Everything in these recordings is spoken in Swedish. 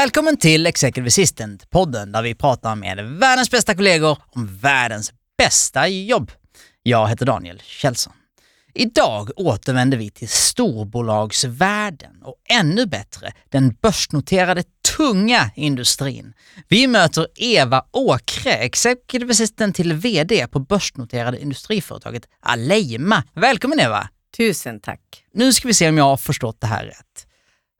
Välkommen till Executive Assistant-podden där vi pratar med världens bästa kollegor om världens bästa jobb. Jag heter Daniel Kjellson. Idag återvänder vi till storbolagsvärlden och ännu bättre den börsnoterade tunga industrin. Vi möter Eva Åkre, Executive Assistant till VD på börsnoterade industriföretaget Aleima. Välkommen Eva! Tusen tack. Nu ska vi se om jag har förstått det här rätt.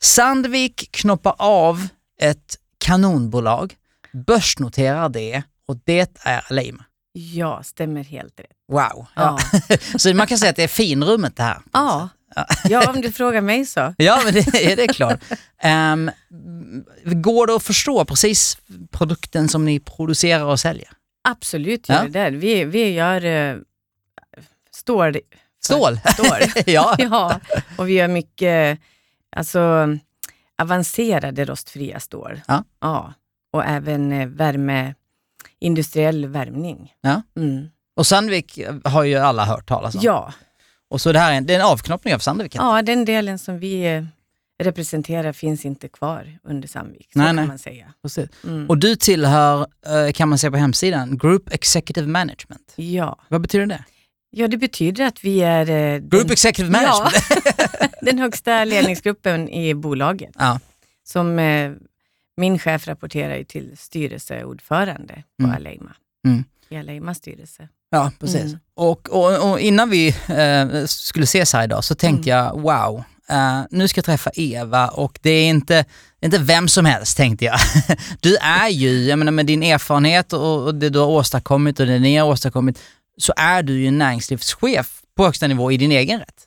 Sandvik knoppar av ett kanonbolag, börsnoterar det och det är Aleima. Ja, stämmer helt rätt. Wow! Ja. så man kan säga att det är finrummet det här. Ja, ja om du frågar mig så. Ja, men det, det är klart. Um, går det att förstå precis produkten som ni producerar och säljer? Absolut gör Ja. det det. Vi, vi gör uh, stål. Stål? Stål. ja. ja, och vi gör mycket alltså, avancerade rostfria stål. Ja. ja. Och även eh, värme, industriell värmning. Ja. Mm. Och Sandvik har ju alla hört talas om. Ja. Och så det här är en, det är en avknoppning av Sandvik? ja, den delen som vi eh, representerar finns inte kvar under Sandvik. Så Nej, kan nej. man säga. Mm. Och du tillhör, eh, kan man se på hemsidan, Group Executive Management. Ja. Vad betyder det? Ja, det betyder att vi är eh, Group den, Executive Management? den högsta ledningsgruppen i bolaget. Ja. Som eh, min chef rapporterar till styrelseordförande på Mm. Aleima. Mm. I Aleimas styrelse. Ja, precis. Mm. Och, och, och innan vi eh, skulle ses här idag så tänkte Mm. jag, wow, eh, nu ska jag träffa Eva och det är inte, inte vem som helst tänkte jag. Du är ju, jag menar med din erfarenhet och, och det du har åstadkommit och det ni har åstadkommit, så är du ju en näringslivschef på högsta nivå i din egen rätt.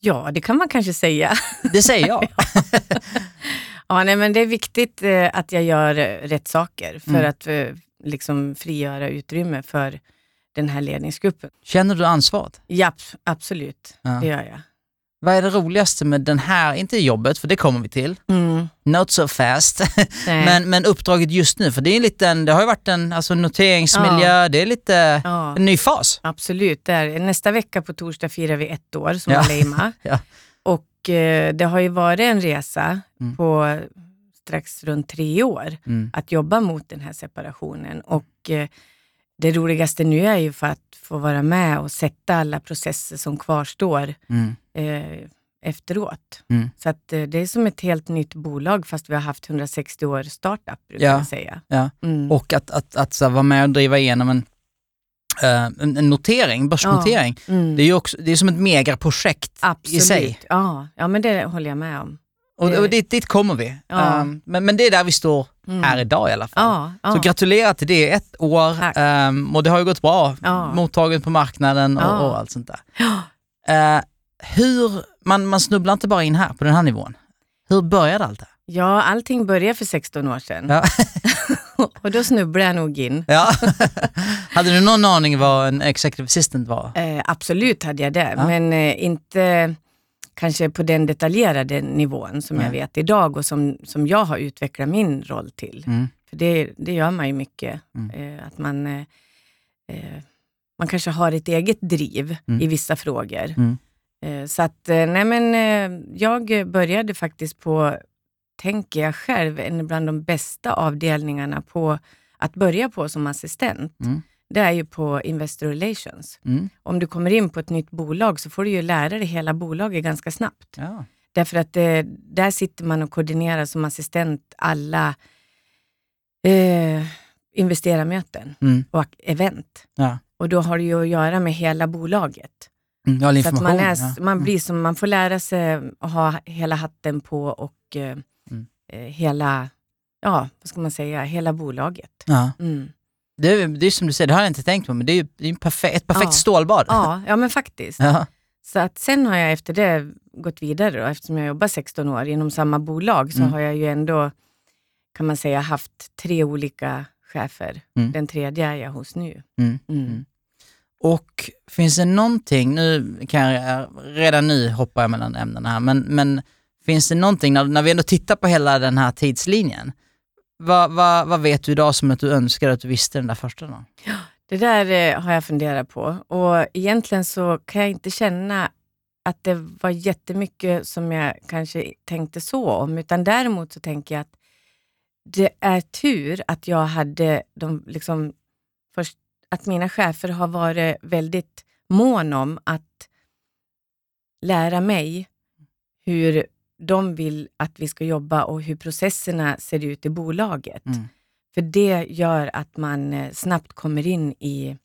Ja, det kan man kanske säga. Det säger jag. ja, nej, men det är viktigt eh, att jag gör eh, rätt saker för Mm. att eh, liksom frigöra utrymme för den här ledningsgruppen. Känner du ansvaret? Ja, abs- absolut. Ja. Det gör jag. Vad är det roligaste med den här, inte jobbet, för det kommer vi till, Mm. not so fast, men, men uppdraget just nu, för det är en liten, det har ju varit en alltså, noteringsmiljö, det är lite ja. en ny fas. Absolut. Där. Nästa vecka på torsdag firar vi ett år som Ja. Aleima. Ja. Och eh, det har ju varit en resa Mm. på strax runt tre år Mm. att jobba mot den här separationen. Och eh, det roligaste nu är ju för att få vara med och sätta alla processer som kvarstår Mm. eh, efteråt. Mm. Så att eh, det är som ett helt nytt bolag fast vi har haft 160 år startup brukar Ja. jag säga. Ja. Mm. Och att, att, att, så vara med och driva igenom en, eh, en, en notering, börsnotering, Mm. det är ju också, det är som ett megaprojekt Absolut. i sig. Ja. ja, men det håller jag med om. Och, och dit, dit kommer vi. Ja. Um, men, men det är där vi står Mm. här idag i alla fall. Ja, ja. Så gratulerar till det, ett år um, och det har ju gått bra. Ja. Mottaget på marknaden och, och allt sånt där. Eh, hur, man, man snubblar inte bara in här på den här nivån. Hur började allt det här? Ja, allting började för 16 år sedan. Ja. och då snubblade jag nog in. Ja. Hade du någon aning vad en executive assistant var? Eh, absolut hade jag det, Ja. men eh, inte kanske på den detaljerade nivån som jag Nej. vet idag och som, som jag har utvecklat min roll till. Mm. För det, det gör man ju mycket. Mm. Eh, att man, eh, eh, man kanske har ett eget driv Mm. i vissa frågor. Mm. Eh, så att, eh, nej men eh, jag började faktiskt på, tänker jag själv, en bland de bästa avdelningarna på att börja på som assistent. Mm. Det är ju på Investor Relations. Mm. Om du kommer in på ett nytt bolag så får du ju lära dig hela bolaget ganska snabbt. Ja. Därför att eh, där sitter man och koordinerar som assistent alla eh, investerarmöten Mm. och event. Ja. Och då har det ju att göra med hela bolaget. Mm. Så man, är, ja. man, blir som, man får lära sig att ha hela hatten på och eh, Mm. eh, hela, ja, vad ska man säga, hela bolaget. Ja. Mm. Det, är, det är som du säger, det har jag inte tänkt på, men det är ju det är en perfe- ett perfekt Ja. stålbad. Ja, ja, men faktiskt. Ja. Så att sen har jag efter det gått vidare och eftersom jag jobbar 16 år inom samma bolag så Mm. har jag ju ändå kan man säga, haft tre olika chefer. Mm. Den tredje är jag hos nu. Mm. Mm. Mm. Och finns det någonting, nu kan jag redan nu hoppa jag mellan ämnena här, men, men finns det någonting, när, när vi ändå tittar på hela den här tidslinjen, vad, vad, vad vet du idag som att du önskar att du visste den där första dagen? Det där eh, har jag funderat på och egentligen så kan jag inte känna att det var jättemycket som jag kanske tänkte så om, utan däremot så tänker jag att det är tur att jag hade de, liksom, först, att mina chefer har varit väldigt mån om att lära mig hur de vill att vi ska jobba och hur processerna ser ut i bolaget. Mm. För det gör att man eh, snabbt kommer in i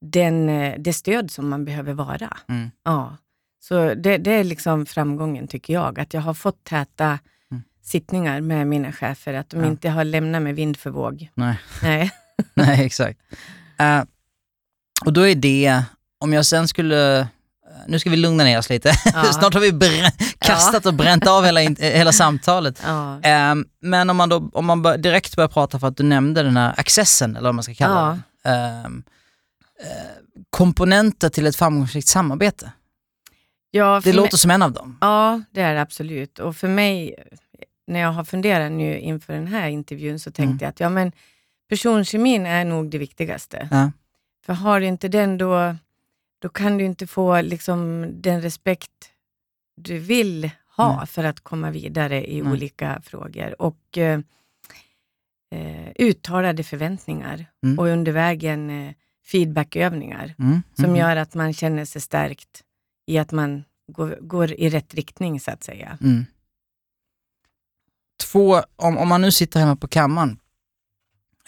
den, eh, det stöd som man behöver vara. Mm. Ja. Så det, det är liksom framgången tycker jag, att jag har fått täta Mm. sittningar med mina chefer, att de Ja. inte har lämnat mig vind för våg. Nej. Nej. Nej, exakt. Eh, och då är det, om jag sen skulle, nu ska vi lugna ner oss lite. Ja. Snart har vi kastat och bränt av hela, eh, hela samtalet. Ja. Eh, men om man, då, om man bör, direkt börjar prata för att du nämnde den här accessen, eller vad man ska kalla Ja. den. Eh, eh, komponenter till ett framgångsrikt samarbete. Ja, Det låter mig, som en av dem. ja, det är det absolut. Och för mig, när jag har funderat nu inför den här intervjun, så tänkte Mm. jag att ja, men personkemin är nog det viktigaste. Ja. För har du inte den, då, då kan du inte få liksom, den respekt du vill ha Nej. för att komma vidare i Nej. olika frågor. Och eh, eh, uttalade förväntningar Mm. och under vägen eh, feedbackövningar Mm. som mm, gör att man känner sig stärkt i att man går, går i rätt riktning så att säga. Mm. Två, om, om man nu sitter hemma på kammaren,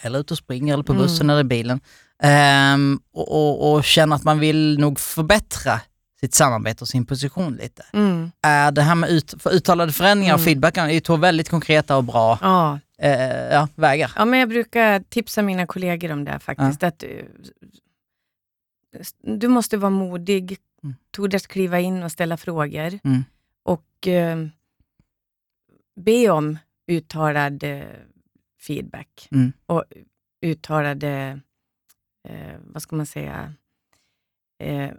eller ute och springer, eller på Mm. bussen eller bilen, ehm, och, och, och känner att man vill nog förbättra sitt samarbete och sin position lite. Mm. Är det här med ut, för uttalade förändringar och Mm. feedback är ju två väldigt konkreta och bra Ja. eh, ja, vägar. ja, men jag brukar tipsa mina kollegor om det faktiskt. Att, eh, du måste vara modig, Mm. tordas kliva in och ställa frågor Mm. och eh, be om uttalad eh, feedback Mm. och uttalade, eh, vad ska man säga, eh,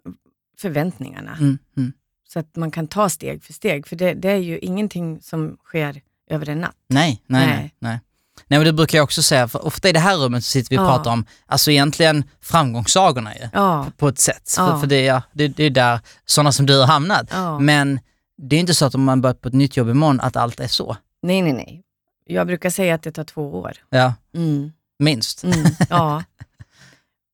förväntningarna. Mm. Mm. Så att man kan ta steg för steg. För det, det är ju ingenting som sker över en natt. Nej, nej, nej. Nej. nej. Nej men det brukar jag också säga, för ofta i det här rummet så sitter vi och Ja. pratar om, alltså egentligen framgångssagorna ju, Ja, på ett sätt. För, Ja. för det, är- det, det är där sådana som du har hamnat. ja. Men det är inte så att om man börjar på ett nytt jobb imorgon att allt är så. Nej, nej, nej. Jag brukar säga att det tar två år. Ja, Mm. minst. Mm. Ja.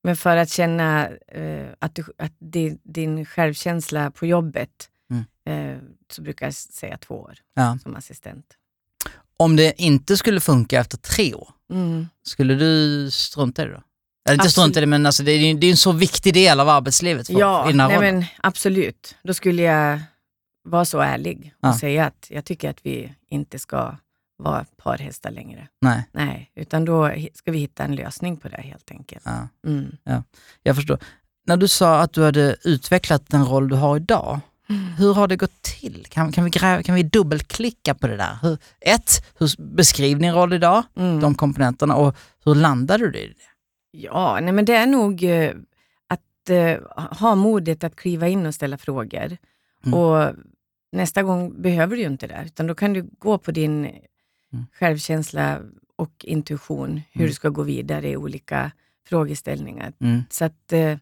Men för att känna eh, att, du, att din, din självkänsla på jobbet, Mm. eh, så brukar jag säga två år Ja. som assistent. Om det inte skulle funka efter tre år, Mm. skulle du strunta i det då? Eller inte strunta i det, men alltså det, är, det är en så viktig del av arbetslivet för, Ja, nej, men absolut. Då skulle jag vara så ärlig och Ja. säga att jag tycker att vi inte ska vara parhästar längre. Nej, Nej, utan då ska vi hitta en lösning på det helt enkelt. ja, Mm. jag förstår. När du sa att du hade utvecklat den roll du har idag, hur har det gått till? Kan, kan, vi, gräva, kan vi dubbelklicka på det där? Hur, ett, hur beskriv din roll idag, Mm. de komponenterna och hur landade du i det? Ja, nej men det är nog eh, att eh, ha modet att kliva in och ställa frågor. Mm. Och nästa gång behöver du ju inte det, utan då kan du gå på din självkänsla och intuition, hur Mm. du ska gå vidare i olika frågeställningar. Mm. Så att eh,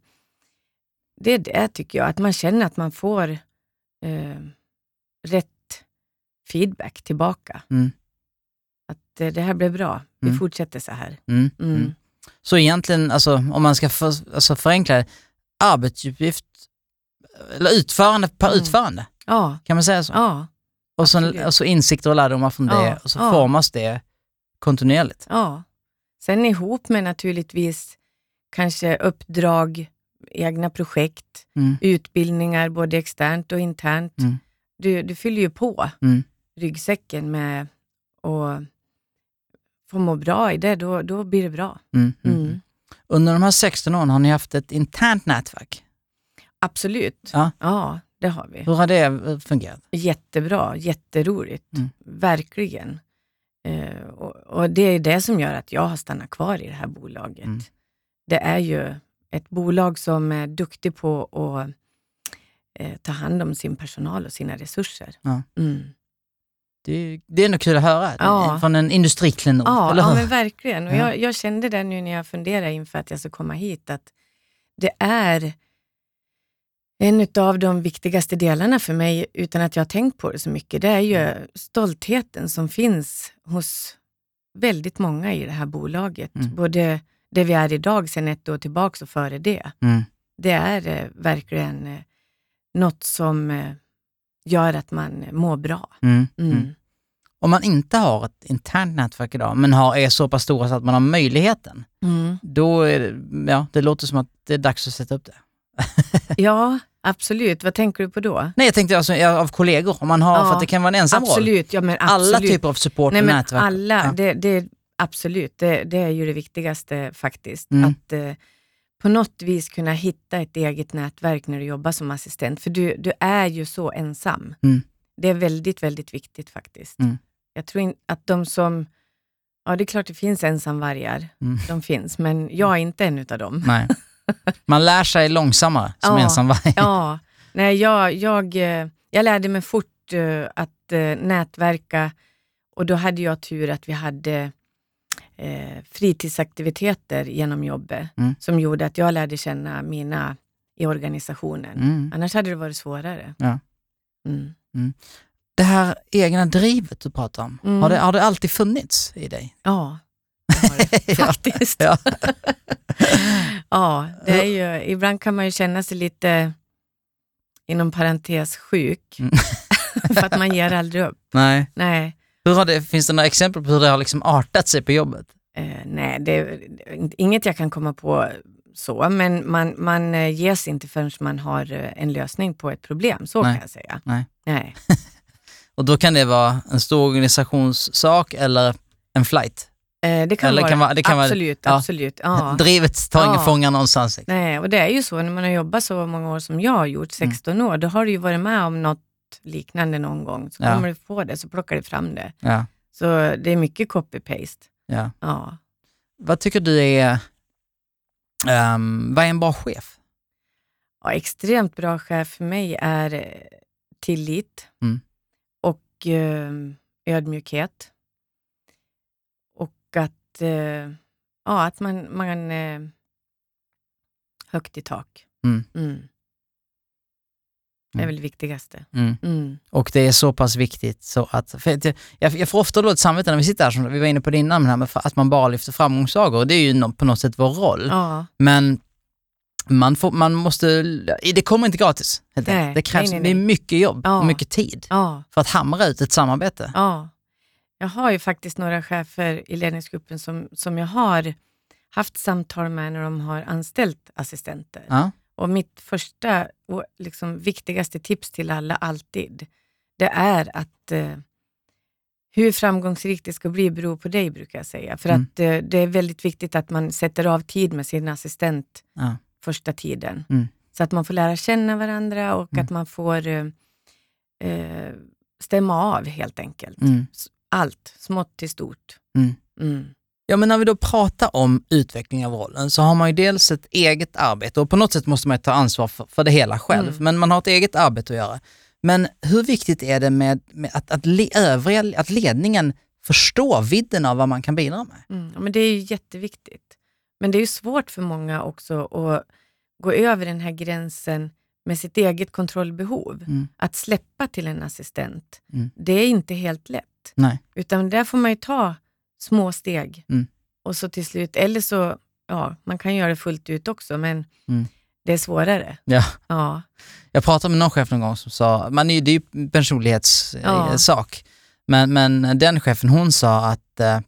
det är det tycker jag, att man känner att man får eh, rätt feedback tillbaka. Mm. Att eh, det här blev bra, vi Mm. fortsätter så här. Mm. Mm. Mm. Så egentligen, alltså, om man ska för, alltså förenkla det, arbetsuppgift, eller utförande per Mm. utförande, Ja, kan man säga så? ja, och, så absolut. och så insikter och lärdomar från Ja, det och så ja. formas det kontinuerligt. ja. Sen ihop med naturligtvis kanske uppdrag, egna projekt, Mm. utbildningar både externt och internt. Mm. Du, du fyller ju på Mm. ryggsäcken med att få må bra i det, då, då blir det bra. Mm. Mm. Mm. Under de här 16 åren har ni haft ett internt nätverk. Absolut. Ja. ja, det har vi. Hur har det eh, fungerat? Jättebra, jätteroligt. Mm. Verkligen. Eh, och, och det är det som gör att jag har stannat kvar i det här bolaget. Mm. Det är ju ett bolag som är duktig på att eh, ta hand om sin personal och sina resurser. Ja. Mm. Det, är- det är ändå kul att höra. Ja. Från en industriklenod, Ja, ja men verkligen. Och Ja. jag, jag kände det nu när jag funderade inför att jag ska komma hit, att det är en av de viktigaste delarna för mig, utan att jag har tänkt på det så mycket, det är ju stoltheten som finns hos väldigt många i det här bolaget. Mm. Både det vi är idag, sen ett år tillbaka och före det. Mm. Det är eh, verkligen eh, något som eh, gör att man mår bra. Mm. Mm. Mm. Om man inte har ett internt nätverk idag, men har, är så pass stora så att man har möjligheten, Mm. då är det, ja, det låter som att det är dags att sätta upp det. Ja, absolut. Vad tänker du på då? Nej, jag tänkte alltså av kollegor, om man har, Ja, för att det kan vara en ensam roll. Absolut, ja men absolut. Alla typer av support Nej, och men nätverk. alla, Ja. det, det, absolut, det, det är ju det viktigaste faktiskt. Mm. Att eh, på något vis kunna hitta ett eget nätverk när du jobbar som assistent. För du, du är ju så ensam. Mm. Det är väldigt, väldigt viktigt faktiskt. Mm. Jag tror in, att de som, ja det är klart det finns ensamvargar, Mm. de finns, men jag är inte en utav dem. Nej. Man lär sig långsammare som Ja. ensamvarg. Ja, nej, jag, jag, eh, jag lärde mig fort eh, att eh, nätverka och då hade jag tur att vi hade eh, fritidsaktiviteter genom jobbet Mm. som gjorde att jag lärde känna mina i organisationen. Mm. Annars hade det varit svårare. Ja. Mm. Det här egna drivet du pratar om, Mm. har, det, har det alltid funnits i dig? Ja, det har det faktiskt. Ja. Ja, det är ju, ibland kan man ju känna sig lite, inom parentes, sjuk. Mm. för att man ger aldrig upp. Nej. Nej, Hur har det, finns det några exempel på hur det har liksom artat sig på jobbet? Eh, nej, det är inget jag kan komma på så, men man, man eh, ges inte förrän man har eh, en lösning på ett problem. Så Nej. kan jag säga. Nej. Nej. Och då kan det vara en stor organisationssak eller en flight. Eh, det kan Eller vara, kan vara- det kan vara- absolut, ja. absolut. Ja. Drivet tar ingen Ja. fånga någonstans. Liksom. Nej, och det är ju så när man har jobbat så många år som jag har gjort, 16 år, då har du ju varit med om något liknande någon gång. Så kommer du på det, så plockar du fram det. Så det är mycket copy-paste. Ja. Ja. Vad tycker du är, ehm, vad är en bra chef? Ja, extremt bra chef för mig är eh, tillit Mm. och eh, ödmjukhet. Och att, eh, ja, att man, man eh, högt i tak. Mm. Mm. Det är Mm. väl det viktigaste. Mm. Mm. Och det är så pass viktigt så att, för att jag, jag får ofta dåligt samvete när vi sitter här, som vi var inne på det innan, här att man bara lyfter framgångssagor. Det är ju på något sätt vår roll. Ja, Men man, får, man måste, det kommer inte gratis. Nej, det krävs nej, nej, Det nej. är mycket jobb Ja. och mycket tid ja, för att hamra ut ett samarbete. ja. Jag har ju faktiskt några chefer i ledningsgruppen som, som jag har haft samtal med när de har anställt assistenter. Ja. Och mitt första och liksom viktigaste tips till alla alltid, det är att eh, hur framgångsrikt det ska bli beror på dig, brukar jag säga. För Mm. att eh, det är väldigt viktigt att man sätter av tid med sin assistent Ja. första tiden. Mm. Så att man får lära känna varandra och Mm. att man får eh, eh, stämma av helt enkelt. Allt, smått till stort. Mm. Mm. Ja, men när vi då pratar om utveckling av rollen så har man ju dels ett eget arbete och på något sätt måste man ta ansvar för, för det hela själv, Mm. men man har ett eget arbete att göra. Men hur viktigt är det med, med att, att, le, övriga, att ledningen förstår vidden av vad man kan bidra med? Mm. Ja, men det är ju jätteviktigt. Men det är ju svårt för många också att gå över den här gränsen med sitt eget kontrollbehov. Mm. Att släppa till en assistent, Mm. det är inte helt lätt. Nej. Utan där får man ju ta små steg. Mm. Och så till slut, eller så, ja, man kan göra det fullt ut också, men Mm. det är svårare. Ja. Ja, Jag pratade med någon chef någon gång som sa, man är, det är ju personlighetssak, Ja. sak. men, men den chefen hon sa att eh,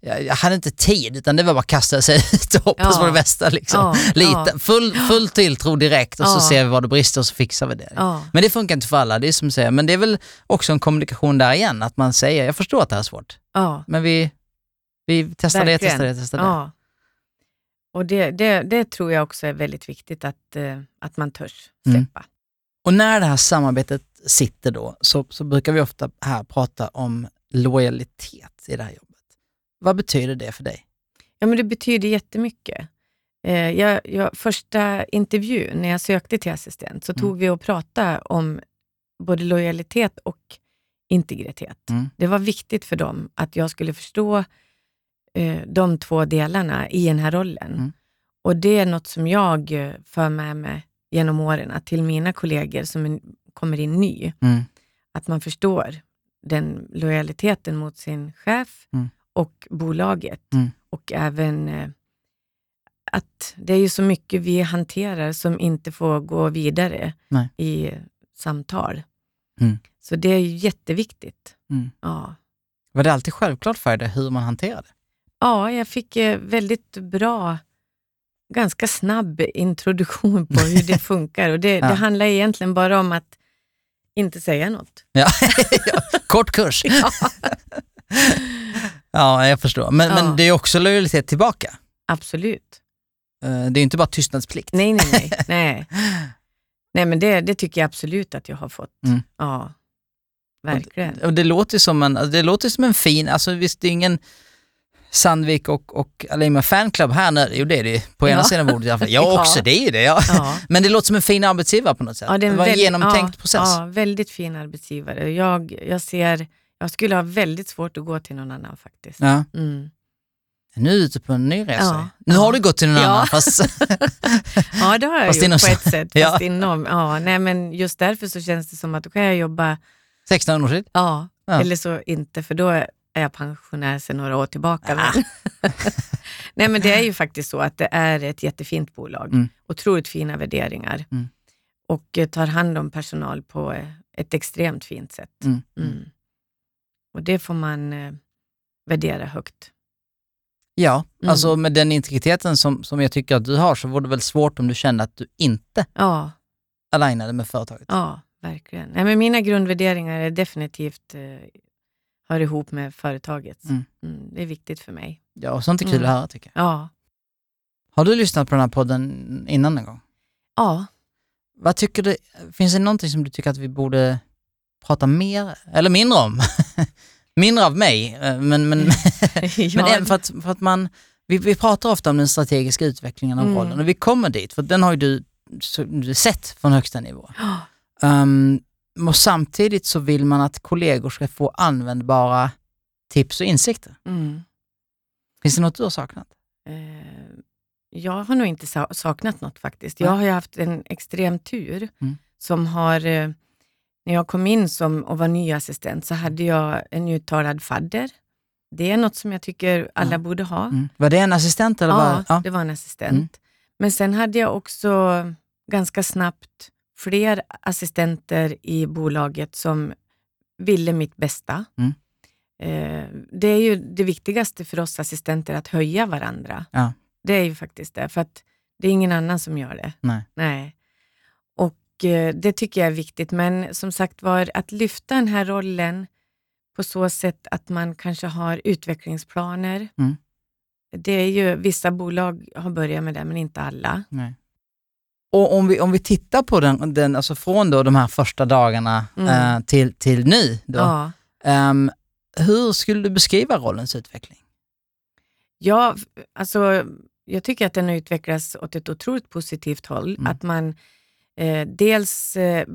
jag, jag hade inte tid utan det var bara att kasta sig ut och hoppas Ja. på det bästa. Liksom. ja, Lite, full, full tilltro direkt och så ser vi vad det brister och så fixar vi det. Men det funkar inte för alla, det är som säger. Men det är väl också en kommunikation där igen, att man säger, jag förstår att det här är svårt, men vi, vi testar det, Verkligen. testar det, testar det. Och det, det, det tror jag också är väldigt viktigt, att, eh, att man törs Mm. släppa. Och när det här samarbetet sitter då, så, så brukar vi ofta här prata om lojalitet i det här jobbet. Vad betyder det för dig? Ja, men det betyder jättemycket. Eh, jag, jag, första intervjun när jag sökte till assistent så tog Mm. vi och pratade om både lojalitet och integritet. Mm. Det var viktigt för dem att jag skulle förstå eh, de två delarna i den här rollen. Mm. Och det är något som jag eh, för med mig genom åren till mina kollegor som kommer in ny. Mm. Att man förstår den lojaliteten mot sin chef Mm. Och bolaget. Mm. Och även eh, att det är ju så mycket vi hanterar som inte får gå vidare Nej. i samtal. Mm. Så det är ju jätteviktigt. Mm. Ja. Var det alltid självklart för dig hur man hanterar det? ja, jag fick eh, väldigt bra, ganska snabb introduktion på hur det funkar. Och det, Ja. det handlar egentligen bara om att inte säga något. Ja. Kort kurs. Ja. Ja, jag förstår. Men, Ja. men det är också lojalitet tillbaka. Absolut. Eh, Det är inte bara tystnadsplikt. Nej, nej, nej. nej. nej men det, det tycker jag absolut att jag har fått. Mm. Ja, verkligen. Och det låter ju som en, alltså det låter som en fin, alltså visst det är ingen Sandvik och, och Alima fanclub här nu, jo det är det ju, på ena Ja. sidan bordet i alla fall. Jag Ja. också, det är ju det. Ja. Ja. Men det låter som en fin arbetsgivare på något sätt. Ja, det, en var en väldigt- genomtänkt process. Ja, väldigt fin arbetsgivare. Jag, jag ser, jag skulle ha väldigt svårt att gå till någon annan faktiskt. Ja. Mm. Nu är du ute på en ny resa. Ja. Nu Ja. har du gått till någon annan fast... Ja, det har jag Fast gjort inom- på ett sätt. Ja. Fast inom, ja, nej, men just därför så känns det som att då kan jag jobba, 16 år sedan. ja, eller så inte, för då är jag pensionär sedan några år tillbaka. Nej, men det är ju faktiskt så att det är ett jättefint bolag. Mm. Otroligt fina värderingar. Mm. Och eh, tar hand om personal på ett extremt fint sätt. Mm. Mm. Och det får man eh, värdera högt. Ja, Mm. alltså med den integriteten som, som jag tycker att du har så var det väl svårt om du kände att du inte Ja, alignade med företaget. ja verkligen. Nej, men mina grundvärderingar är definitivt eh, hör ihop med företaget. Mm. Mm, det är viktigt för mig. Ja, och sånt är kul Mm. att höra tycker jag. Ja, Har du lyssnat på den här podden innan någon gång? ja. Vad tycker du, finns det någonting som du tycker att vi borde prata mer, eller mindre om? mindre av mig, eh, men, men, men ja. även för att, för att man, vi, vi pratar ofta om den strategiska utvecklingen av Mm. rollen och vi kommer dit, för den har ju du, du sett från högsta nivå. Um, och samtidigt så vill man att kollegor ska få användbara tips och insikter. Mm. Finns det något du har saknat? Eh, jag har nog inte sa- saknat något faktiskt. Jag har ju haft en extrem tur Mm. som har, eh, när jag kom in som och var ny assistent så hade jag en uttalad fadder. Det är något som jag tycker alla Ja. borde ha. Mm. Var det en assistent eller? Ja, var, det var en assistent. Mm. Men sen hade jag också ganska snabbt fler assistenter i bolaget som ville mitt bästa. Mm. Eh, det är ju det viktigaste för oss assistenter, att höja varandra. Ja. Det är ju faktiskt det, för att det är ingen annan som gör det. Nej. Nej. Och eh, det tycker jag är viktigt, men som sagt var, att lyfta den här rollen på så sätt att man kanske har utvecklingsplaner. Mm. Det är ju, vissa bolag har börjat med det, men inte alla. Nej. Och om vi, om vi tittar på den, den alltså från då de här första dagarna Mm. eh, till, till nu, då, Ja. ehm, hur skulle du beskriva rollens utveckling? Ja, alltså, jag tycker att den har utvecklats åt ett otroligt positivt håll. Mm. Att man eh, dels, eh,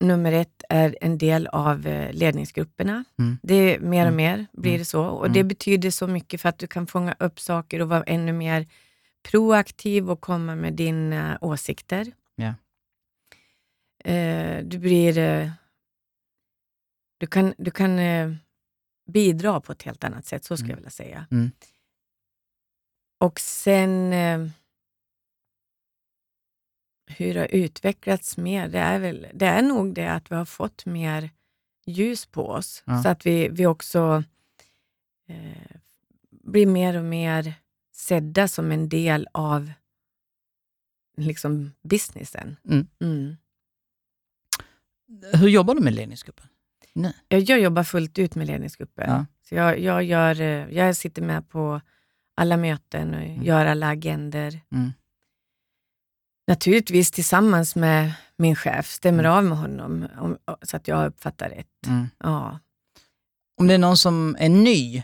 nummer ett, är en del av eh, ledningsgrupperna. Mm. Det är mer och Mm. mer blir Mm. det så. Och Mm. Det betyder så mycket för att du kan fånga upp saker och vara ännu mer proaktiv och komma med dina åsikter. Eh, du blir... Eh, du kan, du kan eh, bidra på ett helt annat sätt, så skulle jag vilja säga. Och sen eh, hur det har utvecklats mer, det är, väl, det är nog det att vi har fått mer ljus på oss. Ja. Så att vi, vi också eh, blir mer och mer sedda som en del av liksom businessen. Mm. Mm. Hur jobbar du med ledningsgruppen? Nu? Jag, jag jobbar fullt ut med ledningsgruppen. Ja. Så jag, jag, gör, eh, jag sitter med på alla möten och gör alla agender. Naturligtvis tillsammans med min chef, stämmer Mm. av med honom om, så att jag uppfattar rätt. Mm. Ja. Om det är någon som är ny,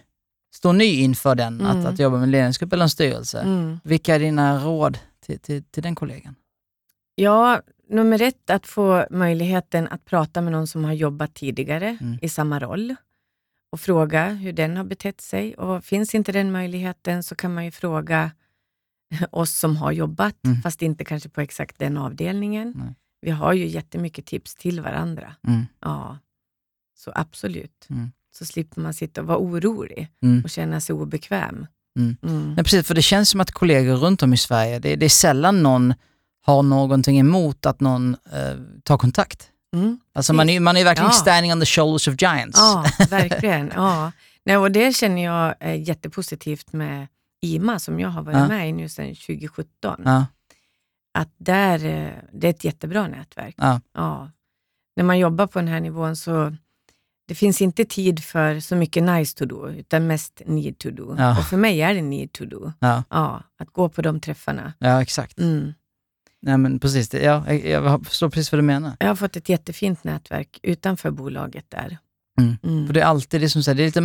står ny inför den, Mm. att, att jobba med en ledningsgrupp eller en styrelse, Mm. vilka är dina råd till, till, till den kollegan? Ja, nummer ett, att få möjligheten att prata med någon som har jobbat tidigare Mm. i samma roll och fråga hur den har betett sig. Och Finns inte den möjligheten så kan man ju fråga oss som har jobbat, Mm. fast inte kanske på exakt den avdelningen. Nej. Vi har ju jättemycket tips till varandra. Mm. Ja, så absolut. Mm. Så slipper man sitta och vara orolig Mm. och känna sig obekväm. Mm. Mm. Nej, precis, för det känns som att kollegor runt om i Sverige, det, det är sällan någon har någonting emot att någon eh, tar kontakt. Mm. Alltså man är, man är verkligen Ja. standing on the shoulders of giants. Ja, verkligen. Ja. Nej, och det känner jag är jättepositivt med IMA som jag har varit Ja. med i nu sedan 2017. Ja, Att där, eh, det är ett jättebra nätverk. Ja. Ja. När man jobbar på den här nivån så det finns inte tid för så mycket nice to do, utan mest need to do. Och för mig är det need to do. ja, att gå på de träffarna. ja exakt. Mm. Nej, men precis, ja, jag, förstår precis vad du menar. Jag har fått ett jättefint nätverk utanför bolaget där. Mm. Mm. För det är alltid det som säger, det är lite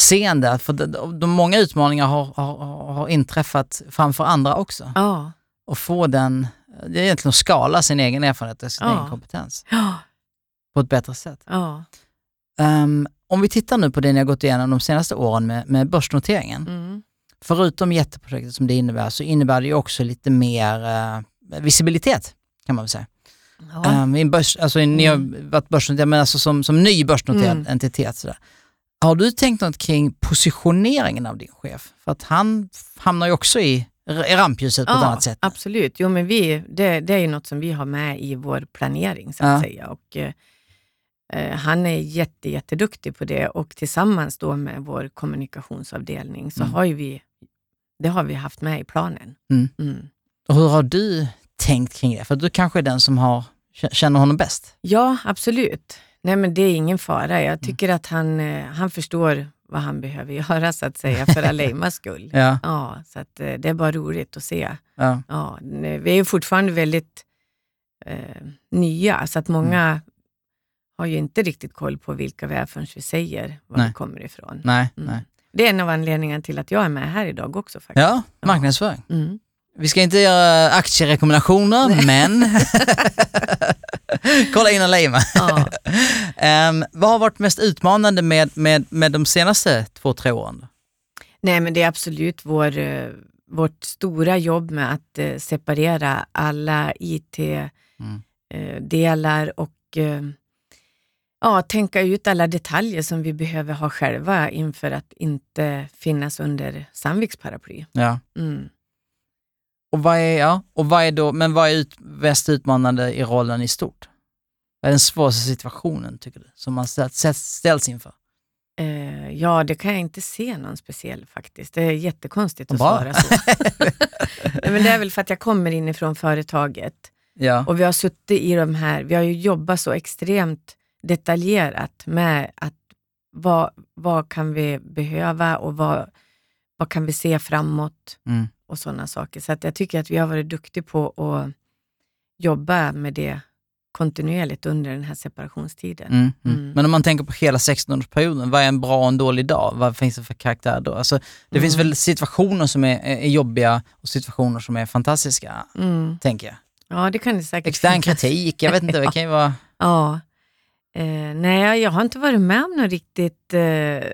mönsterseende, för de, de, många utmaningar har, har, har inträffat framför andra också. Ja. Och få den, det är egentligen att skala sin egen erfarenhet och sin Ja. egen kompetens Ja. på ett bättre sätt. Ehm, om vi tittar nu på det ni har gått igenom de senaste åren med, med börsnoteringen. Mm. Förutom jätteprojektet som det innebär så innebär det ju också lite mer eh, visibilitet kan man väl säga. Ja. En börs, alltså, Ni har varit börsnoterad men alltså som, som ny börsnoterad Mm. entitet. Sådär. Har du tänkt något kring positioneringen av din chef? För att han hamnar ju också i, rampljuset på ett annat sätt. Absolut, jo, men vi, det, det är ju något som vi har med i vår planering så att Ja. säga. Och, eh, eh, han är jätte, jätteduktig på det och tillsammans då med vår kommunikationsavdelning så Mm. har vi, det har vi haft med i planen. Mm. Mm. Och hur har du tänkt kring det? För du kanske är den som har, känner honom bäst. Ja, absolut. Nej, men det är ingen fara. Mm. Jag tycker att han, eh, han förstår vad han behöver göra så att säga för Aleimas skull. Ja, Ja, så att, eh, det är bara roligt att se. ja, Ja, vi är ju fortfarande väldigt eh, nya, så att många Mm. har ju inte riktigt koll på vilka vi är förrän vi säger var Nej. vi kommer ifrån. nej, Mm. nej. Det är en av anledningarna till att jag är med här idag också. faktiskt. Ja, marknadsföring. Mm. Vi ska inte göra aktierekommendationer, men kolla in Aleima. Ja. Ehm, vad har varit mest utmanande med, med, med de senaste två, tre åren? Nej, men det är absolut vår, eh, vårt stora jobb med att eh, separera alla IT-delar Mm. och eh, ja, tänka ut alla detaljer som vi behöver ha själva inför att inte finnas under Sandviks paraply. Ja. Mm. Och vad är, ja, och vad är då, men vad är ut, mest utmanande i rollen i stort? Vad är den svåraste situationen, tycker du, som man ställs, ställs inför? Eh, ja, det kan jag inte se någon speciell faktiskt. Det är jättekonstigt att Bra. svara så. Nej, men det är väl för att jag kommer inifrån företaget Ja. och vi har suttit i de här, vi har ju jobbat så extremt detaljerat med att vad, vad kan vi behöva och vad, vad kan vi se framåt Mm. Och sådana saker. Så att jag tycker att vi har varit duktiga på att jobba med det kontinuerligt under den här separationstiden. Mm, mm. Mm. Men om man tänker på hela 16-årsperioden, vad är en bra och en dålig dag? Vad finns det för karaktär då? Alltså, det finns Mm. väl situationer som är, är jobbiga och situationer som är fantastiska, Mm. tänker jag. Ja, det kan det säkert Extern finnas. kritik, jag vet inte, det kan ju vara... Ja. Eh, nej, jag har inte varit med om något riktigt eh,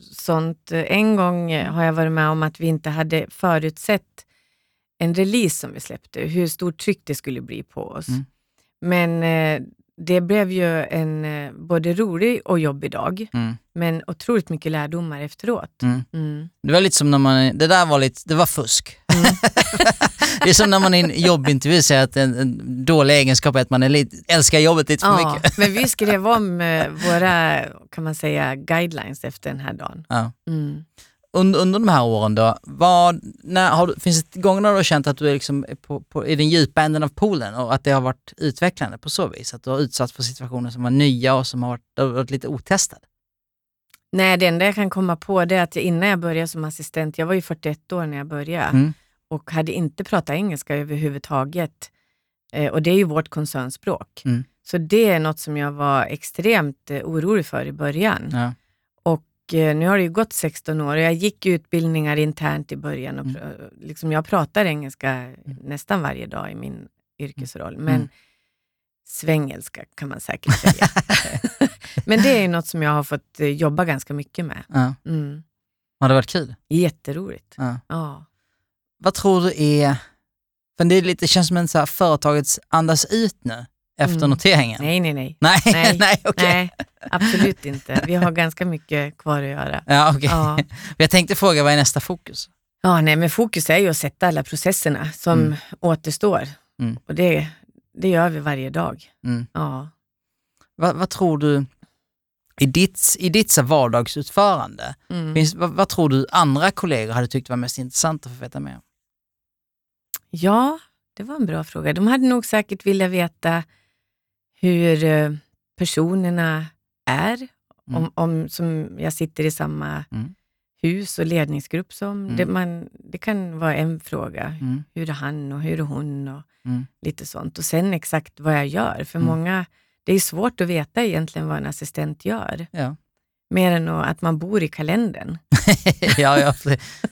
sånt. En gång eh, har jag varit med om att vi inte hade förutsett en release som vi släppte, hur stort tryck det skulle bli på oss. Mm. Men eh, det blev ju en eh, både rolig och jobbig dag, Mm, men otroligt mycket lärdomar efteråt. mm. Mm. Det var lite som när man, det där var lite, det var fusk. Mm. det är som när man i en jobbintervju säger att en, en dålig egenskap är att man är lite, älskar jobbet lite för Ja, mycket. men vi skrev om eh, våra, kan man säga, guidelines efter den här dagen. Ja. Mm. Under, under de här åren då, vad, när, har finns det gånger när du har känt att du är liksom på, på, i den djupa änden av poolen och att det har varit utvecklande på så vis? Att du har utsatts för situationer som var nya och som har varit, har varit lite otestade? Nej, det enda jag kan komma på det är att jag, innan jag började som assistent, jag var ju 41 år när jag började Mm. Och hade inte pratat engelska överhuvudtaget. Eh, och det är ju vårt koncernspråk. Mm. Så det är något som jag var extremt eh, orolig för i början. Ja. Och eh, nu har det ju gått 16 år och jag gick utbildningar internt i början. Och, Mm. liksom jag pratar engelska nästan varje dag i min yrkesroll, men Mm. svengelska kan man säkert säga. men det är något som jag har fått eh, jobba ganska mycket med. Ja. Mm. Har det varit kul? Jätteroligt. Ja. Ja. Vad tror du är, för det, är lite, känns som en så här företagets andas ut nu efter Mm. noteringen. Nej, nej, nej. Nej, Nej. nej, okej. Nej, absolut inte. Vi har ganska mycket kvar att göra. Ja, okej. Ja. Jag tänkte fråga, vad är nästa fokus? Ja, nej, men fokus är ju att sätta alla processerna som Mm. återstår. Mm. Och det, det gör vi varje dag. Mm. Ja. Vad, vad tror du, i ditt, i ditt vardagsutförande, Mm. finns, vad, vad tror du andra kollegor hade tyckt var mest intressant att få veta mer om? Ja, det var en bra fråga. De hade nog säkert velat veta hur eh, personerna är. Mm. Om, om, som jag sitter i samma Mm. hus och ledningsgrupp som. Mm. Det, man, det kan vara en fråga. Mm. Hur är han och hur är hon? Och Mm. lite sånt. Och sen exakt vad jag gör. För Mm. många, det är svårt att veta egentligen vad en assistent gör. Ja. Mer än att man bor i kalendern. ja, ja,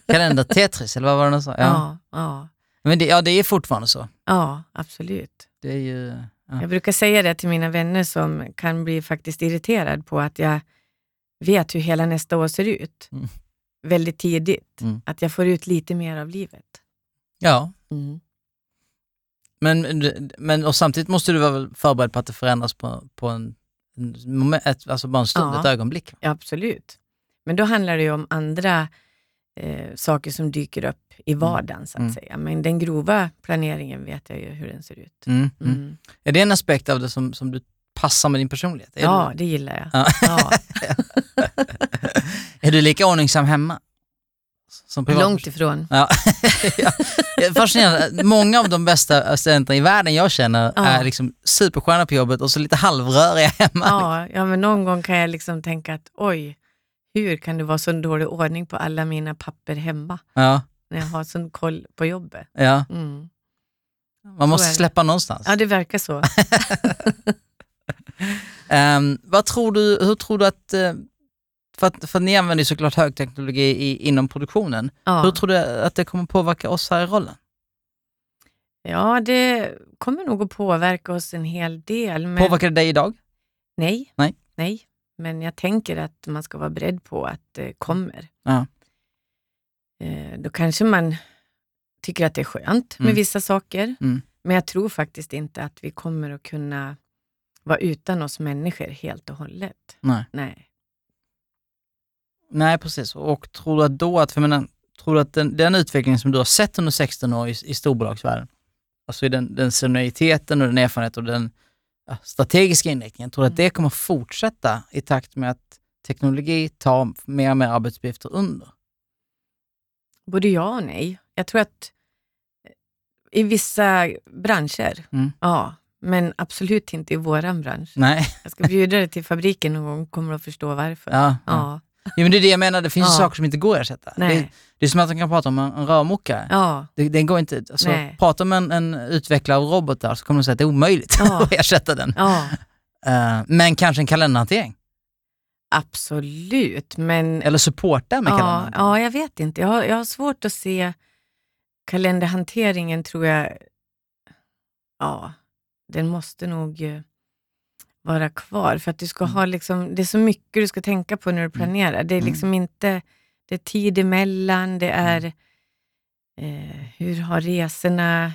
kalender Tetris, eller vad var det de sa? Ja. Ja, ja, Men det, ja, det är fortfarande så. ja absolut. Det är ju... Ja. Jag brukar säga det till mina vänner som kan bli faktiskt irriterad på att jag vet hur hela nästa år ser ut. Mm. Väldigt tidigt. Mm. Att jag får ut lite mer av livet. ja. Mm. Men, men och samtidigt måste du vara förberedd på att det förändras på, på en, en moment, alltså bara en stund, Ja. ett ögonblick. Ja, absolut. Men då handlar det ju om andra eh, saker som dyker upp i vardagen, så att Mm. säga. Men den grova planeringen vet jag ju hur den ser ut. Mm. Mm. Mm. Är det en aspekt av det som, som du passar med din personlighet? Är, Ja, du, det gillar jag. Ja. Ja. är du lika ordningsam hemma? Som privat? Långt ifrån. Ja. Fascinerande. Många av de bästa assistenterna i världen jag känner Ja. är liksom supersköna på jobbet och så lite halvröriga hemma. Ja, ja, men någon gång kan jag liksom tänka att oj, hur kan det vara så dålig ordning på alla mina papper hemma Ja, när jag har sån koll på jobbet? ja. Mm. Man måste släppa någonstans. Ja, det verkar så. Ehm, vad tror du, hur tror du att, eh, för att, för ni använder ju såklart högteknologi i, inom produktionen, Ja. hur tror du att det kommer påverka oss här i rollen? ja, det kommer nog att påverka oss en hel del. Men... Påverkar det dig idag? Nej. Nej. Nej. Men jag tänker att man ska vara beredd på att det kommer. Ja. Eh, Då kanske man tycker att det är skönt med Mm. vissa saker. Mm. Men jag tror faktiskt inte att vi kommer att kunna vara utan oss människor helt och hållet. Nej. Nej. Nej, precis. Och tror du att då att, för menar, tror du att den, den utveckling som du har sett under 16 år i, i storbolagsvärlden, alltså i den, den senioriteten och den erfarenhet och den strategiska inriktningen, tror du att det kommer fortsätta i takt med att teknologi tar mer och mer arbetsuppgifter under? Både ja och nej. Jag tror att i vissa branscher, Mm. ja. Men absolut inte i våran bransch. Nej. Jag ska bjuda dig till fabriken någon gång kommer att förstå varför. Ja, ja. Ja. Ja, men det är det jag menar, det finns Ja. saker som inte går att ersätta. Det, Nej. det är som att man kan prata om en, en rörmokare. Ja. Det, det går inte, alltså, Nej. prata med en, en utvecklare av robotar så kommer de säga att det är omöjligt Ja. att ersätta den. ja. Eh, men kanske en kalenderhantering? Absolut, men Eller supporta med ja, kalendern? ja, jag vet inte. Jag har, jag har svårt att se kalenderhanteringen tror jag, ja, den måste nog eh, vara kvar. För att du ska Mm. ha liksom, det är så mycket du ska tänka på när du planerar. Det är Mm. liksom inte, det är tid emellan, det är eh, hur har resorna...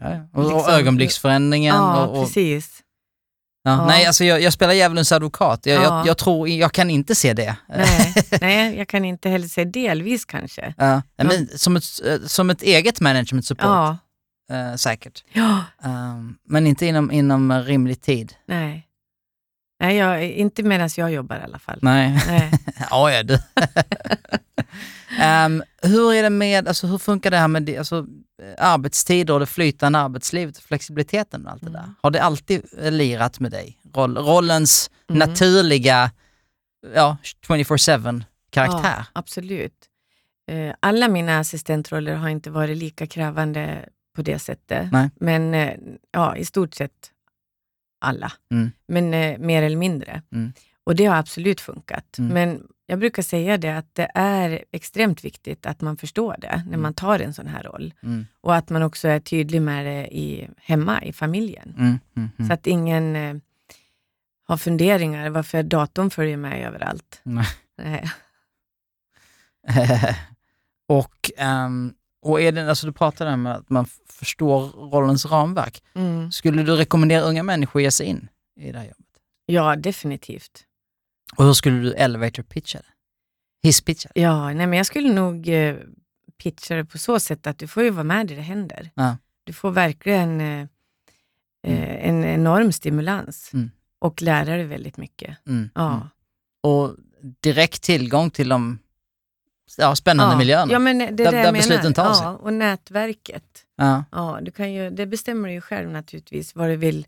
Ja, ja. Och, och Liksom- ögonblicksförändringen. Ja, och, och, precis. ja. Ja. Nej, alltså jag, jag spelar djävulens advokat. Jag, Ja. jag, jag tror, jag kan inte se det. Nej, nej, jag kan inte heller säga delvis kanske. Ja, men som, ett, som ett eget management support, Ja, eh, säkert. ja Um, men inte inom, inom rimlig tid. nej. Nej, jag, inte medan jag jobbar i alla fall. Nej. Nej. ja, ja du. Ehm, hur är det med, alltså hur funkar det här med alltså, arbetstider och det flytande arbetslivet, flexibiliteten och allt det där? Mm. Har det alltid eh, lirat med dig? Roll, rollens Mm. naturliga, ja, 24-7 karaktär? Ja, absolut. Eh, Alla mina assistentroller har inte varit lika krävande på det sättet. Nej. Men eh, ja, i stort sett alla, Mm. men eh, mer eller mindre. Mm. Och det har absolut funkat. Mm. Men jag brukar säga det att det är extremt viktigt att man förstår det när Mm. man tar en sån här roll. Mm. Och att man också är tydlig med det i, hemma i familjen. Mm. Så att ingen eh, har funderingar varför datorn följer med överallt. Nej. Och, ehm, och är det, alltså du pratade om att man förstår rollens ramverk. Mm. Skulle du rekommendera unga människor att ge sig in i det här jobbet? Ja, definitivt. Och hur skulle du elevator pitcha det? Hisspitcha det? Ja, nej, men jag skulle nog eh, pitcha det på så sätt att du får ju vara med där det händer. Ja. Du får verkligen eh, eh, en enorm stimulans Mm. och lära dig väldigt mycket. Mm. Ja. Mm. Och direkt tillgång till de ja, spännande ja. miljöerna. Ja, men det är Där- det där menar. besluten tas. Ja, och nätverket. Ja. Ja, du kan ju, det bestämmer du ju själv naturligtvis vad du vill,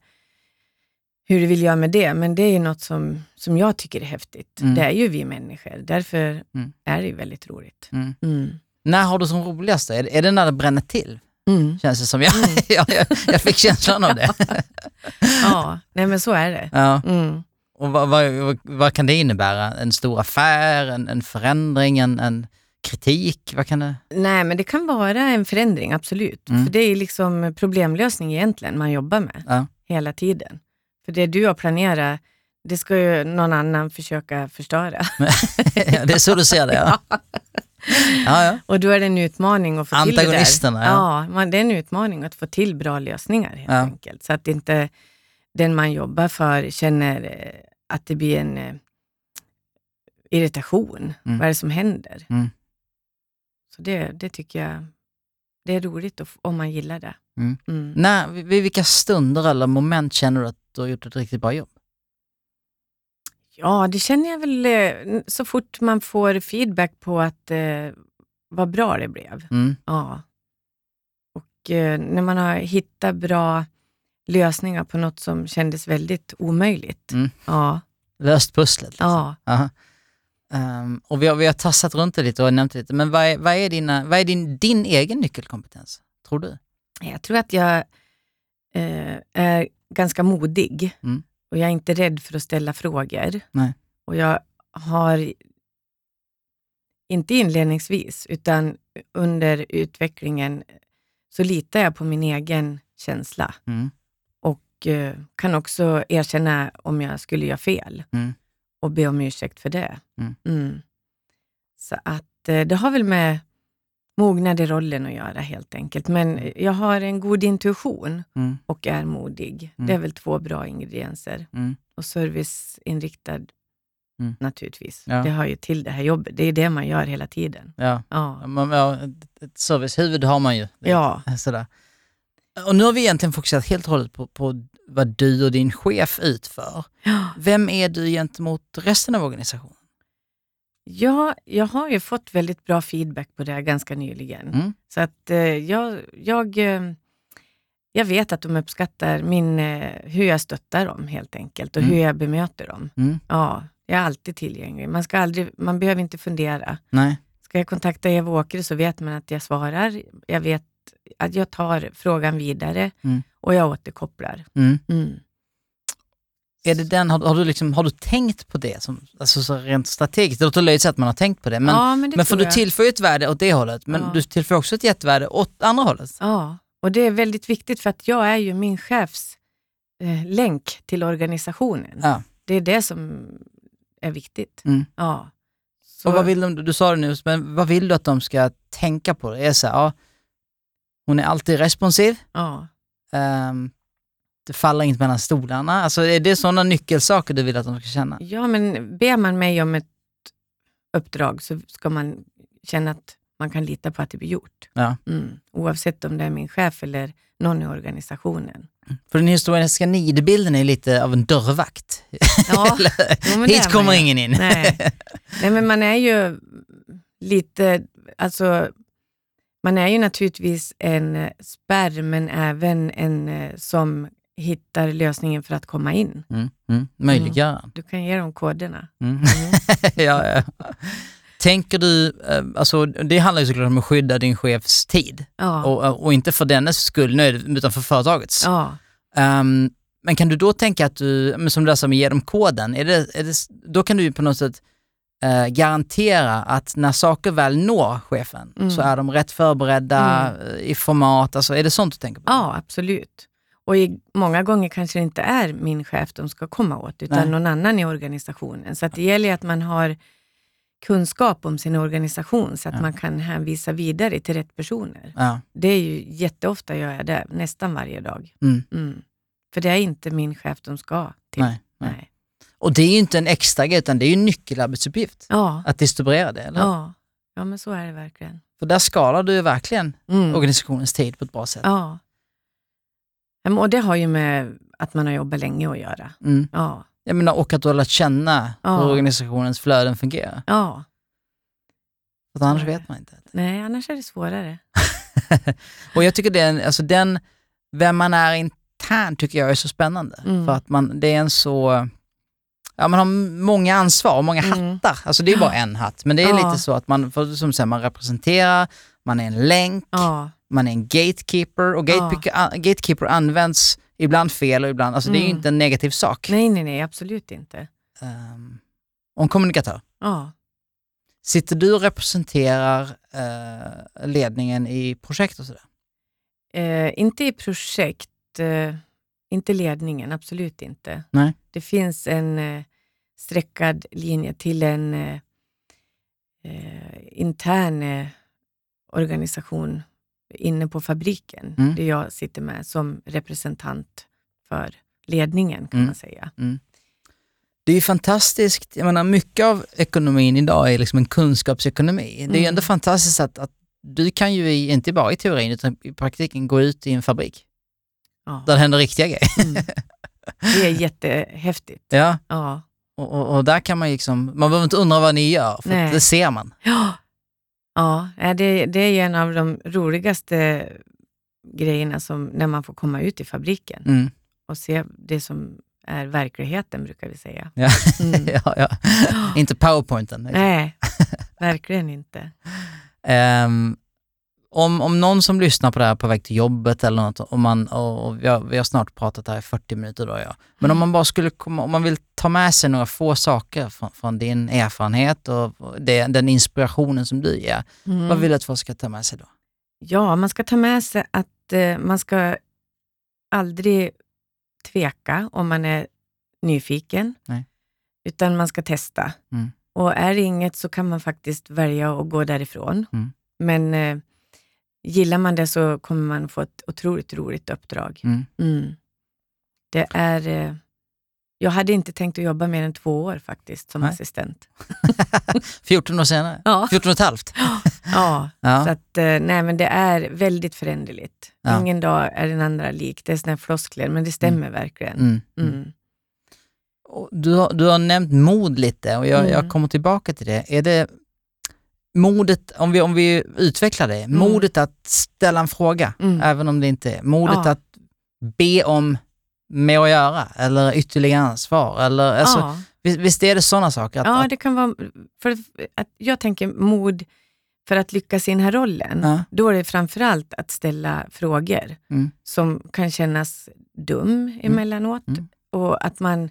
hur du vill göra med det. Men det är ju något som, som jag tycker är häftigt. Mm. Det är ju vi människor. Därför Mm. är det ju väldigt roligt. Mm. Mm. När har du som roligast? Är är det när det bränner till? Mm. Känns det som. Jag, jag, jag, jag fick känslan av det. Ja, nej men så är det. Ja. Och vad, vad, vad, kan det innebära? En stor affär, en, en förändring, en, en kritik? Vad kan det... Nej, men det kan vara en förändring, absolut. Mm. För det är liksom problemlösning egentligen man jobbar med Ja. hela tiden. För det du har planerat, det ska ju någon annan försöka förstöra. det är så du ser det? Ja, ja. ja. Och då är det en utmaning att få till det där. Antagonisterna, ja. Ja, det är en utmaning att få till bra lösningar helt Ja. enkelt. Så att inte den man jobbar för känner eh, att det blir en eh, irritation. Mm. Vad är det som händer? Mm. Så det, det tycker jag det är roligt om man gillar det. Mm. Mm. När, vid vilka stunder eller moment känner du att du har gjort ett riktigt bra jobb? Ja, det känner jag väl eh, så fort man får feedback på att eh, vad bra det blev. Mm. Ja. Och eh, när man har hittat bra lösningar på något som kändes väldigt omöjligt. Mm. Ja, Löst pusslet? Liksom. ja. Ehm, och vi har, vi har tassat runt det lite och nämnt det lite, men vad är, vad är, dina, vad är din, din egen nyckelkompetens, tror du? Jag tror att jag eh, är ganska modig Mm. och jag är inte rädd för att ställa frågor. Nej. Och jag har, inte inledningsvis, utan under utvecklingen så litar jag på min egen känsla Mm. Och eh, kan också erkänna om jag skulle göra fel Mm. och be om ursäkt för det. Mm. Mm. Så att eh, det har väl med mognad i rollen att göra helt enkelt. Men jag har en god intuition Mm. och är modig. Mm. Det är väl två bra ingredienser. Mm. Och serviceinriktad Mm. naturligtvis. Ja. Det hör ju till det här jobbet. Det är det man gör hela tiden. Ja. Ja. Man, ja, ett- ett servicehuvud har man ju. Det- Ja. Sådär. Och nu har vi egentligen fokuserat helt och hållet på, på vad du och din chef utför. Ja. Vem är du gentemot resten av organisationen? Ja, jag har ju fått väldigt bra feedback på det här ganska nyligen. Mm. Så att eh, jag, jag, eh, jag vet att de uppskattar min, eh, hur jag stöttar dem helt enkelt och Mm. hur jag bemöter dem. Mm. Ja, jag är alltid tillgänglig. Man, ska aldrig, man behöver inte fundera. Nej. Ska jag kontakta Eva Åkre så vet man att jag svarar. Jag vet att jag tar frågan vidare Mm. och jag återkopplar. Mm. Mm. Är det den, har, har, du liksom, har du tänkt på det? Som, alltså så rent strategiskt, det låter löjligt att man har tänkt på det, men, ja, men det men för du tillför ju ett värde åt det hållet, men Ja. du tillför också ett jättevärde åt andra hållet. Ja, och det är väldigt viktigt för att jag är ju min chefs eh, länk till organisationen. Ja. Det är det som är viktigt. Mm. Ja. Så, Och vad vill de, du sa det nu, men vad vill du att de ska tänka på? Det är så här, ja, hon är alltid responsiv, ja. ehm, det faller inte mellan stolarna. Alltså är det sådana nyckelsaker du vill att de ska känna? ja, men ber man mig om ett uppdrag så ska man känna att man kan lita på att det blir gjort. Ja. Mm. Oavsett om det är min chef eller någon i organisationen. För den historiska nidbilden är lite av en dörrvakt. Ja, Hit kommer ingen in. Nej. Nej, men man är ju lite, alltså, man är ju naturligtvis en eh, spärr, men även en eh, som hittar lösningen för att komma in. Mm, mm, möjliggöraren. Du kan ge dem koderna. Mm. Mm. ja, ja. Tänker du, eh, alltså det handlar ju såklart om att skydda din chefs tid Ja. och, och inte för dennes skull utan för företagets. ja. Ehm, Men kan du då tänka att du, som du sa, ger dem koden, är det, är det, då kan du ju på något sätt eh, garantera att när saker väl når chefen Mm. så är de rätt förberedda eh, i format, alltså är det sånt du tänker på? Ja, absolut. Och i, många gånger kanske det inte är min chef de ska komma åt, utan Nej. någon annan i organisationen. Så det gäller att man har kunskap om sin organisation, så att Ja. man kan hänvisa vidare till rätt personer. Ja. Det är ju jätteofta gör jag det, nästan varje dag. Mm. Mm. För det är inte min chef de ska till. Nej, nej. Och det är ju inte en extra grej, utan det är ju en nyckelarbetsuppgift Ja. att distribuera det, eller? Ja. ja, men så är det verkligen. För där skalar du ju verkligen Mm. organisationens tid på ett bra sätt. Ja. Och det har ju med att man har jobbat länge att göra. Mm. Ja. Jag menar, och att du har lärt känna Ja. hur organisationens flöden fungerar. ja. För annars vet man inte. Nej, annars är det svårare. Och jag tycker det är en, alltså den, vem man är internt tycker jag är så spännande. Mm. För att man, det är en så, ja man har många ansvar och många Mm. hattar. Alltså det är bara en hatt, men det är Ja. lite så att man, för, som säger, man representerar, man är en länk, Ja. man är en gatekeeper och gatekeeper, an- gatekeeper används ibland fel och ibland, alltså det är ju Mm. inte en negativ sak. Nej, nej, nej, absolut inte. Um, och en kommunikatör. Ja. Sitter du och representerar eh, ledningen i projekt och sådär? Eh, inte i projekt, eh, inte ledningen, absolut inte. Nej. Det finns en eh, streckad linje till en eh, eh, intern eh, organisation inne på fabriken, Mm. där jag sitter med som representant för ledningen kan Mm. man säga. Det är ju fantastiskt, jag menar mycket av ekonomin idag är liksom en kunskapsekonomi. Det är ju Mm. ändå fantastiskt att, att du kan ju, i, inte bara i teorin utan i praktiken gå ut i en fabrik Ja. där det händer riktiga grejer. Mm. Det är jättehäftigt. Ja, Ja. och, och, och där kan man liksom, man behöver inte undra vad ni gör, för Nej. det ser man. Ja, ja det, det är en av de roligaste grejerna som när man får komma ut i fabriken Mm. och se det som är verkligheten, brukar vi säga. Ja. Mm. ja, ja. Inte powerpointen. Nej, verkligen inte. Ehm, om, om någon som lyssnar på det här på väg till jobbet eller något, och man, och, vi, har, vi har snart pratat här i 40 minuter då ja. Men om man bara skulle komma, om man vill ta med sig några få saker från, från din erfarenhet och och det, den inspirationen som du ger, Mm. vad vill du att folk ska ta med sig då? Ja, man ska ta med sig att eh, man ska aldrig tveka om man är nyfiken, Nej. utan man ska testa. Mm. Och är det inget så kan man faktiskt välja att gå därifrån. Mm. Men eh, gillar man det så kommer man få ett otroligt roligt uppdrag. Mm. Mm. Det är... Eh, jag hade inte tänkt att jobba mer än två år faktiskt som Nej. assistent. 14 år senare? Ja. 14 och ett halvt? ja. Ja. Så att, eh, nej, men det är väldigt föränderligt. Ja. Ingen dag är den andra lik. Det är såna här floskler, men det stämmer verkligen. Mm. Mm. Mm. Du, har, du har nämnt mod lite och jag, Mm. jag kommer tillbaka till det. Är det modet, om vi, om vi utvecklar det, modet att ställa en fråga, Mm. även om det inte är, modet Ja. att be om mer att göra eller ytterligare ansvar eller alltså, ja. visst, visst är det sådana saker? Att, ja, att, det kan vara... För att jag tänker mod för att lyckas i den här rollen. Ja. Då är det framförallt att ställa frågor Mm. som kan kännas dum emellanåt. Mm. Och att man,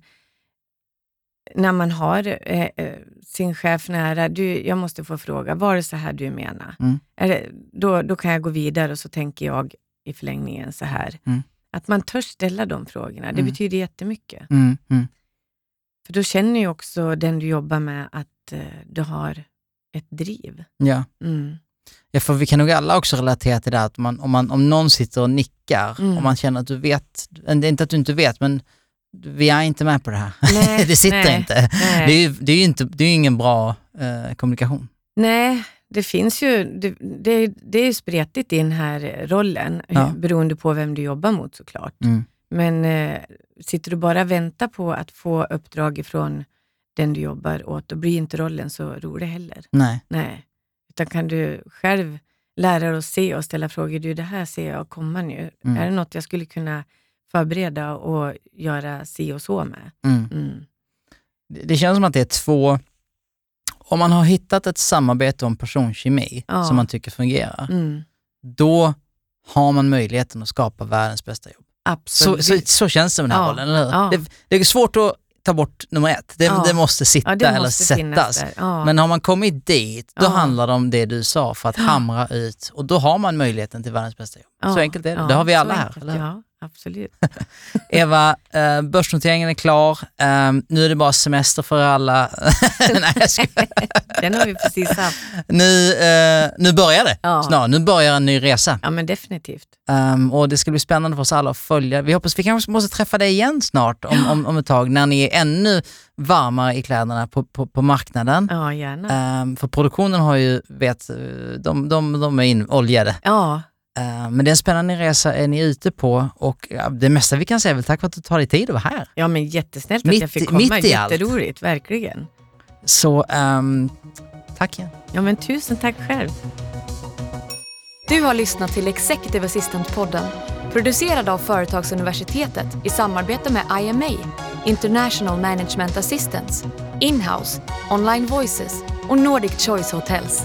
när man har eh, eh, sin chef nära, du, jag måste få fråga, var det så här du menar? Mm. Det, då, då kan jag gå vidare och så tänker jag i förlängningen så här. Mm. Att man törs ställa de frågorna, det Mm. betyder jättemycket. Mm, mm, För då känner ju också den du jobbar med att eh, du har ett driv. ja. Mm. ja, för vi kan nog alla också relatera till det att man, om, man, om någon sitter och nickar Mm. och man känner att du vet, inte att du inte vet, men vi är inte med på det här. Nej, det sitter nej, inte. nej. Det är ju det är inte, det är ingen bra eh, kommunikation. Nej, det finns ju, det, det, det är ju spretigt i den här rollen, Ja. beroende på vem du jobbar mot såklart. Mm. Men eh, sitter du bara och väntar på att få uppdrag ifrån den du jobbar åt, då blir inte rollen så rolig heller. Nej. Nej. Utan kan du själv lära dig att se och ställa frågor, du det här ser jag komma nu. Mm. Är det något jag skulle kunna förbereda och göra si och så med? Mm. Mm. Det, känns som att det är två, om man har hittat ett samarbete om personkemi Ja. som man tycker fungerar, Mm. då har man möjligheten att skapa världens bästa jobb. Så, absolut. så, så känns det med den här Ja, rollen, eller hur? ja. Det, det är svårt att ta bort nummer ett. Det, Ja. det måste sitta det eller måste finnas sättas. Men har man kommit dit, då handlar det om det du sa, för att hamra ut. Och då har man möjligheten till världens bästa jobb. Så enkelt är det. det har vi så alla här. enkelt, Eller? Absolut. Eva, eh, börsnoteringen är klar. Eh, nu är det bara semester för alla. Nej, jag skojar. Den har vi precis haft. nu, eh, nu börjar det. Ja. Snart. Nu börjar en ny resa. Ja, men definitivt. Um, och det ska bli spännande för oss alla att följa. Vi hoppas vi kanske måste träffa dig igen snart om, om, om ett tag när ni är ännu varmare i kläderna på, på, på marknaden. Ja, gärna. Um, för produktionen har ju, vet, de, de, de är inoljade. Ja, men det är en spännande resa är ni ute på och ja, det mesta vi kan säga är väl tack för att du tar dig tid att vara här. ja, men jättesnällt att Mitt jag i- fick komma. mitt i allt. Jätteroligt, verkligen. Så um, tack igen. Ja, men tusen tack själv. Du har lyssnat till Executive Assistant-podden producerad av Företagsuniversitetet i samarbete med IMA, International Management Assistance, Inhouse, Online Voices och Nordic Choice Hotels.